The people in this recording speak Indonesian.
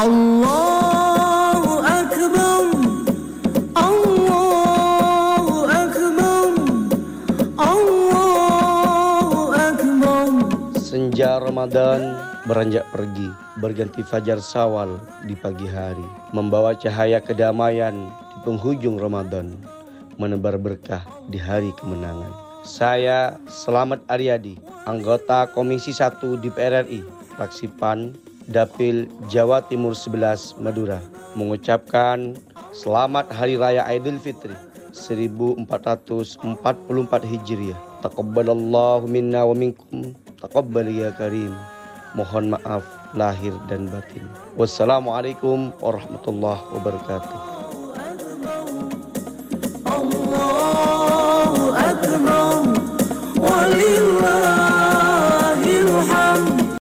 Senja Ramadan beranjak pergi, berganti fajar sawal di pagi hari, membawa cahaya kedamaian di penghujung Ramadan, menebar berkah di hari kemenangan. Saya Selamat Aryadi, anggota Komisi 1 DPR RI, fraksi PAN, Dapil Jawa Timur 11 Madura mengucapkan selamat Hari Raya Idul Fitri 1444 Hijriah. Taqabbalallahu minna wa minkum, taqabbal ya karim. Mohon maaf lahir dan batin. Wassalamualaikum warahmatullahi wabarakatuh. Allahu Akbar. Allahu Akbar.